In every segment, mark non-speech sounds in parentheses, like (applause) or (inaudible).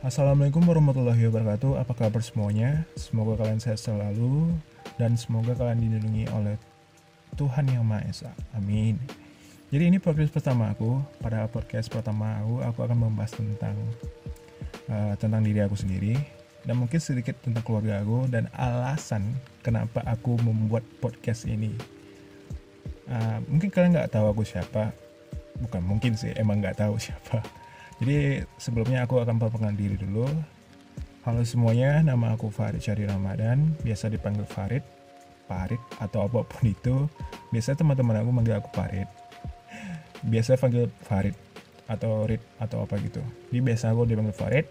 Assalamualaikum warahmatullahi wabarakatuh. Apa kabar semuanya? Semoga kalian sehat selalu dan semoga kalian dilindungi oleh Tuhan Yang Maha Esa. Amin. Jadi ini podcast pertama aku. Pada podcast pertama aku, aku akan membahas tentang uh, tentang diri aku sendiri dan mungkin sedikit tentang keluarga aku dan alasan kenapa aku membuat podcast ini. Uh, mungkin kalian nggak tahu aku siapa, bukan mungkin sih, emang nggak tahu (laughs) siapa jadi sebelumnya aku akan perkenalkan diri dulu. Halo semuanya, nama aku Farid Syari Ramadan, biasa dipanggil Farid, Farid atau apa pun itu. Biasa teman-teman aku manggil aku Farid. Biasa panggil Farid atau Rid atau apa gitu. Jadi biasa aku dipanggil Farid.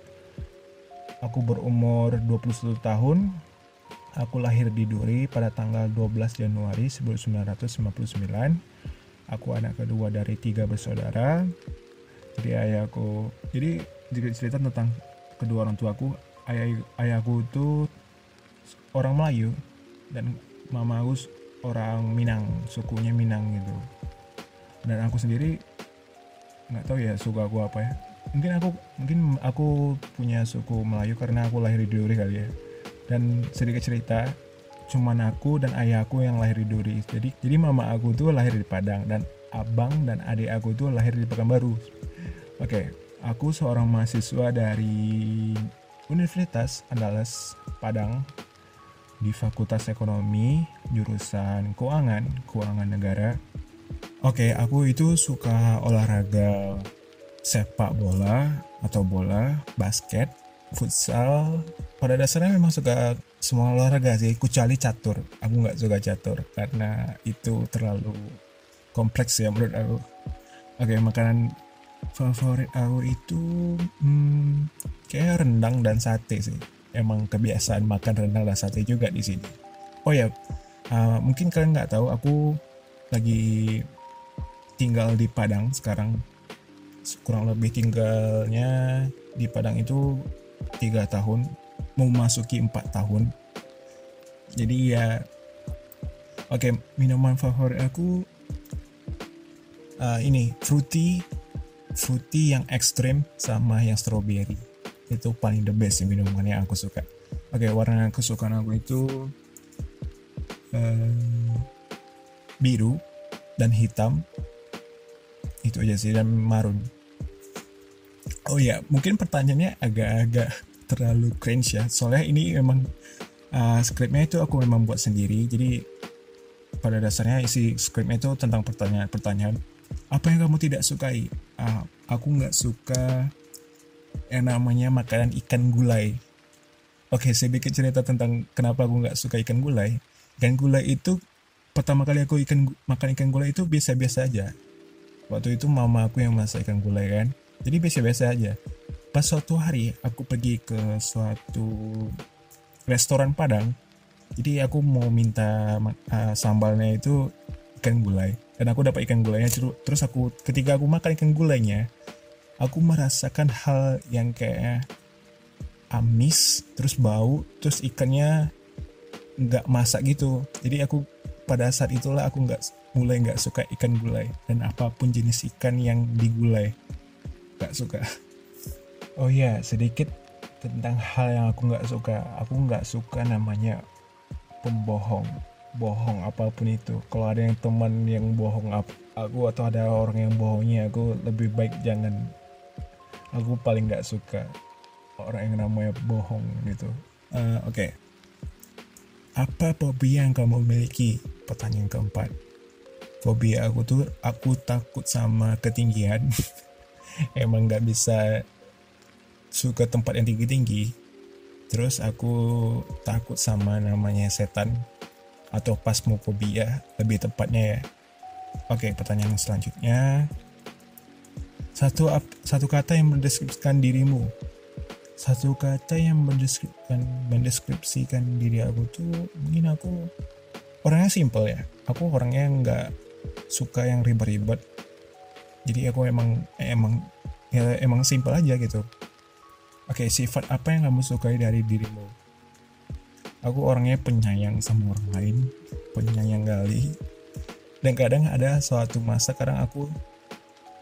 Aku berumur 21 tahun. Aku lahir di Duri pada tanggal 12 Januari 1999. Aku anak kedua dari tiga bersaudara jadi ayahku jadi cerita tentang kedua orang tuaku. Ayah ayahku itu orang Melayu dan mama aku orang Minang sukunya Minang gitu. Dan aku sendiri nggak tahu ya suku aku apa ya. Mungkin aku mungkin aku punya suku Melayu karena aku lahir di Duri kali ya. Dan sedikit cerita cuman aku dan ayahku yang lahir di Duri. Jadi jadi mama aku tuh lahir di Padang dan abang dan adik aku tuh lahir di Pekanbaru Oke, aku seorang mahasiswa dari Universitas Andalas Padang di Fakultas Ekonomi jurusan Keuangan, Keuangan Negara. Oke, aku itu suka olahraga sepak bola atau bola, basket, futsal. Pada dasarnya memang suka semua olahraga sih, kecuali catur. Aku nggak suka catur karena itu terlalu kompleks ya menurut aku. Oke, makanan favorit aku itu hmm, kayak rendang dan sate sih. Emang kebiasaan makan rendang dan sate juga di sini. Oh ya uh, mungkin kalian nggak tahu aku lagi tinggal di Padang sekarang. Kurang lebih tinggalnya di Padang itu tiga tahun mau masuki empat tahun. Jadi ya oke okay, minuman favorit aku uh, ini fruity fruity yang ekstrim sama yang strawberry. Itu paling the best ya minuman yang aku suka. Oke warna kesukaan aku itu uh, biru dan hitam. Itu aja sih dan marun. Oh ya mungkin pertanyaannya agak-agak terlalu cringe ya. Soalnya ini memang uh, skripnya itu aku memang buat sendiri. Jadi pada dasarnya isi skripnya itu tentang pertanyaan-pertanyaan apa yang kamu tidak sukai uh, aku nggak suka yang namanya makanan ikan gulai. Oke saya bikin cerita tentang kenapa aku nggak suka ikan gulai. Ikan gulai itu pertama kali aku ikan makan ikan gulai itu biasa-biasa aja. Waktu itu mama aku yang masak ikan gulai kan? Jadi biasa-biasa aja. Pas suatu hari aku pergi ke suatu restoran Padang jadi aku mau minta uh, sambalnya itu ikan gulai dan aku dapat ikan gulainya terus aku ketika aku makan ikan gulainya aku merasakan hal yang kayak amis terus bau terus ikannya nggak masak gitu. Jadi aku pada saat itulah aku nggak mulai nggak suka ikan gulai. Dan apa pun jenis ikan yang digulai nggak suka. (laughs) Oh ya sedikit tentang hal yang aku nggak suka. Aku nggak suka namanya pembohong bohong apa pun itu. Kalau ada yang teman yang bohong aku atau ada orang yang bohongnya aku lebih baik jangan. Aku paling nggak suka orang yang namanya bohong gitu. Uh, oke. Okay. apa fobia yang kamu miliki? Pertanyaan keempat. Fobia aku tuh aku takut sama ketinggian. (laughs) Emang nggak bisa suka tempat yang tinggi-tinggi. Terus aku takut sama namanya setan atau pasmofobia lebih tepatnya ya. Oke, pertanyaan selanjutnya. Satu satu kata yang mendeskripsikan dirimu. Satu kata yang mendeskripsikan mendeskripsikan diri aku tuh mungkin aku orangnya simple ya. Aku orangnya nggak suka yang ribet-ribet. Jadi aku emang emang ya emang simple aja gitu. Oke, sifat apa yang kamu sukai dari dirimu? Aku orangnya penyayang sama orang lain penyayang kali dan kadang ada suatu masa kadang aku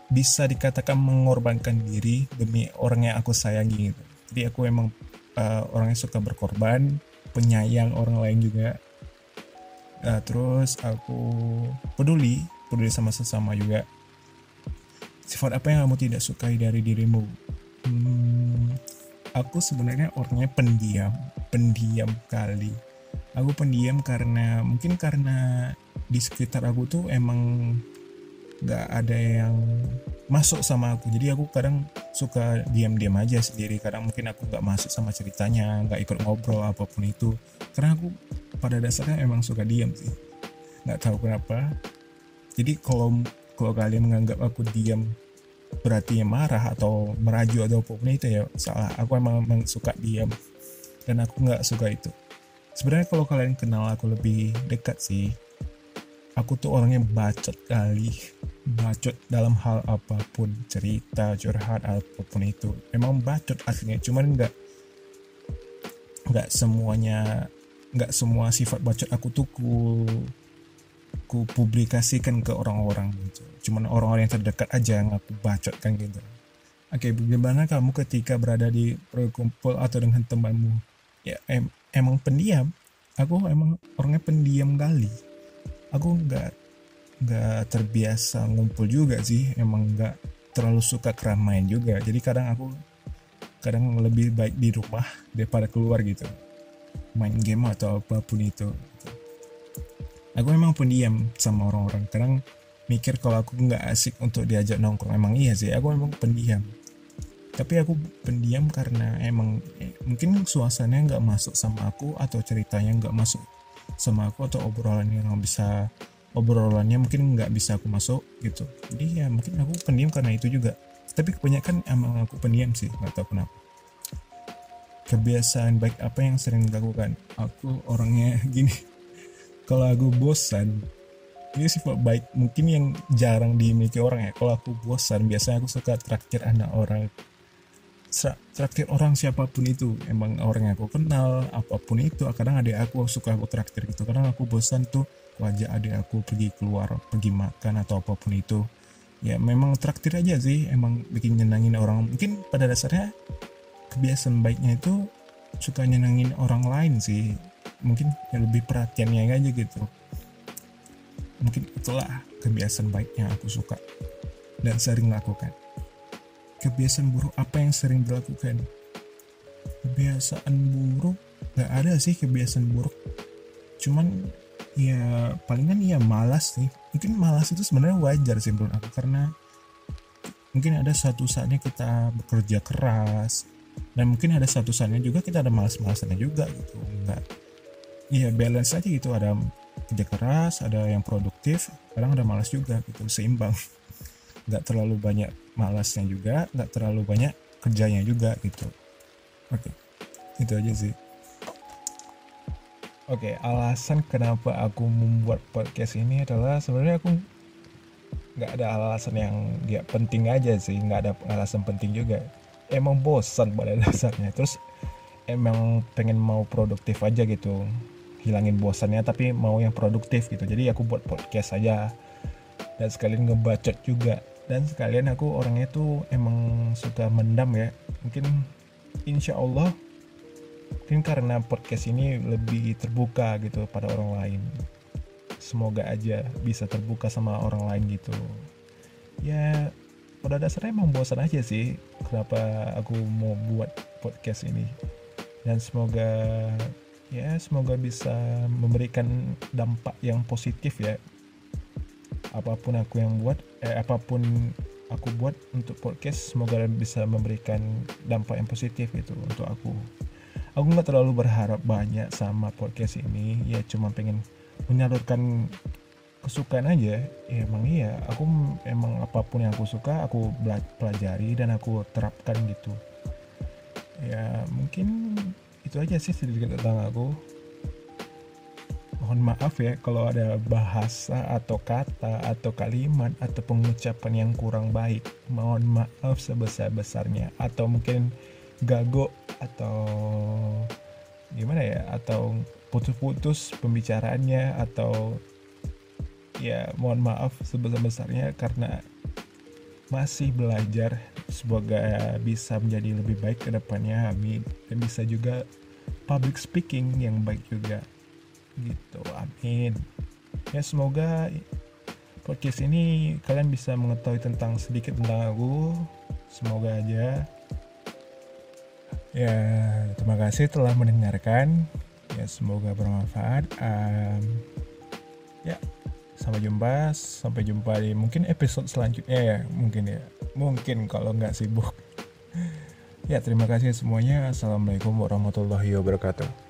bisa dikatakan mengorbankan diri demi orang yang aku sayangi gitu. jadi aku emang uh, orang yang suka berkorban penyayang orang lain juga. Uh, terus aku peduli peduli sama sesama juga. Sifat apa yang kamu tidak sukai dari dirimu? Hmm, aku sebenarnya orangnya pendiam pendiam kali. Aku pendiam karena mungkin karena di sekitar aku tuh emang nggak ada yang masuk sama aku. Jadi aku kadang suka diam-diam aja sendiri. Kadang mungkin aku nggak masuk sama ceritanya nggak ikut ngobrol apa pun itu. Karena aku pada dasarnya emang suka diam sih. Nggak tahu kenapa. Jadi kalau kalau kalian menganggap aku diam berarti marah atau meraju atau apa pun itu ya salah. Aku emang, emang suka diam dan aku nggak suka itu. Sebenarnya kalau kalian kenal aku lebih dekat sih aku tuh orangnya bacot kali. Bacot dalam hal apa pun cerita curhat apa pun itu. Emang bacot aslinya cuman nggak nggak semuanya nggak semua sifat bacot aku tuh ku ku publikasikan ke orang-orang gitu. Cuman orang-orang yang terdekat aja yang aku bacotkan gitu. Oke bagaimana kamu ketika berada di perkumpul atau dengan temanmu ya em emang pendiam. Aku emang orangnya pendiam kali. Aku nggak nggak terbiasa ngumpul juga sih. Emang nggak terlalu suka keramaian juga. Jadi kadang aku kadang lebih baik di rumah daripada keluar gitu. Main game atau apa pun itu. Aku memang pendiam sama orang-orang. Kadang mikir kalau aku nggak asik untuk diajak nongkrong. Emang iya sih aku memang pendiam tapi aku pendiam karena emang eh, mungkin suasananya nggak masuk sama aku atau ceritanya nggak masuk sama aku atau obrolan yang bisa obrolannya mungkin nggak bisa aku masuk gitu. Jadi ya mungkin aku pendiam karena itu juga. Tapi kebanyakan emang aku pendiam sih nggak tahu kenapa. Kebiasaan baik apa yang sering dilakukan? Aku orangnya (laughs) gini. Kalau aku bosan ini sifat baik mungkin yang jarang dimiliki orang ya. Kalau aku bosan biasanya aku suka traktir anak orang traktir orang siapa pun itu. Emang orang yang aku kenal apa pun itu. Kadang adik aku suka aku traktir gitu. Kadang aku bosan tuh wajah adik aku pergi keluar pergi makan atau apa pun itu. Ya memang traktir aja sih. Emang bikin nyenangin orang. Mungkin pada dasarnya kebiasaan baiknya itu suka nyenangin orang lain sih. Mungkin yang lebih perhatiannya aja gitu. Mungkin itulah kebiasaan baiknya aku suka dan sering lakukan kebiasaan buruk apa yang sering dilakukan? Kebiasaan buruk? Gak ada sih kebiasaan buruk. Cuman ya palingan ya malas sih. Mungkin malas itu sebenarnya wajar sih menurut aku karena mungkin ada satu saatnya kita bekerja keras dan mungkin ada satu saatnya juga kita ada malas-malasannya juga gitu. Enggak iya balance aja gitu. Ada kerja keras ada yang produktif kadang ada malas juga gitu seimbang. (laughs) Nggak terlalu banyak malasnya juga nggak terlalu banyak kerjanya juga gitu. Oke itu aja sih. Oke alasan kenapa aku membuat podcast ini adalah sebenarnya aku nggak ada alasan yang dia penting aja sih nggak ada alasan penting juga. Emang bosan pada (laughs) dasarnya. Terus emang pengen mau produktif aja gitu hilangin bosannya tapi mau yang produktif gitu. Jadi aku buat podcast aja. Dan sekalian ngebacot juga dan sekalian aku orangnya tuh emang suka mendam ya. Mungkin insya Allah mungkin karena podcast ini lebih terbuka gitu pada orang lain. Semoga aja bisa terbuka sama orang lain gitu. Ya pada dasarnya emang bosan aja sih kenapa aku mau buat podcast ini. Dan semoga ya semoga bisa memberikan dampak yang positif ya apa pun aku yang buat eh apa pun aku buat untuk podcast semoga bisa memberikan dampak yang positif itu untuk aku. Aku nggak terlalu berharap banyak sama podcast ini ya cuma pengen menyalurkan kesukaan aja. Ya emang iya aku emang apa pun yang aku suka aku pelajari dan aku terapkan gitu. Ya mungkin itu aja sih sedikit tentang aku mohon maaf ya kalau ada bahasa atau kata atau kalimat atau pengucapan yang kurang baik mohon maaf sebesar-besarnya. Atau mungkin gago atau gimana ya atau putus-putus pembicaraannya atau ya mohon maaf sebesar-besarnya karena masih belajar semoga bisa menjadi lebih baik ke depannya amin. Dan bisa juga public speaking yang baik juga gitu amin. Ya semoga podcast ini kalian bisa mengetahui tentang sedikit tentang aku. Semoga aja. Ya terima kasih telah mendengarkan. Ya semoga bermanfaat. Um, ya sampai jumpa. Sampai jumpa di mungkin episode selanjutnya ya mungkin ya. Mungkin kalau nggak sibuk. (laughs) Ya terima kasih semuanya. Assalamualaikum warahmatullahi wabarakatuh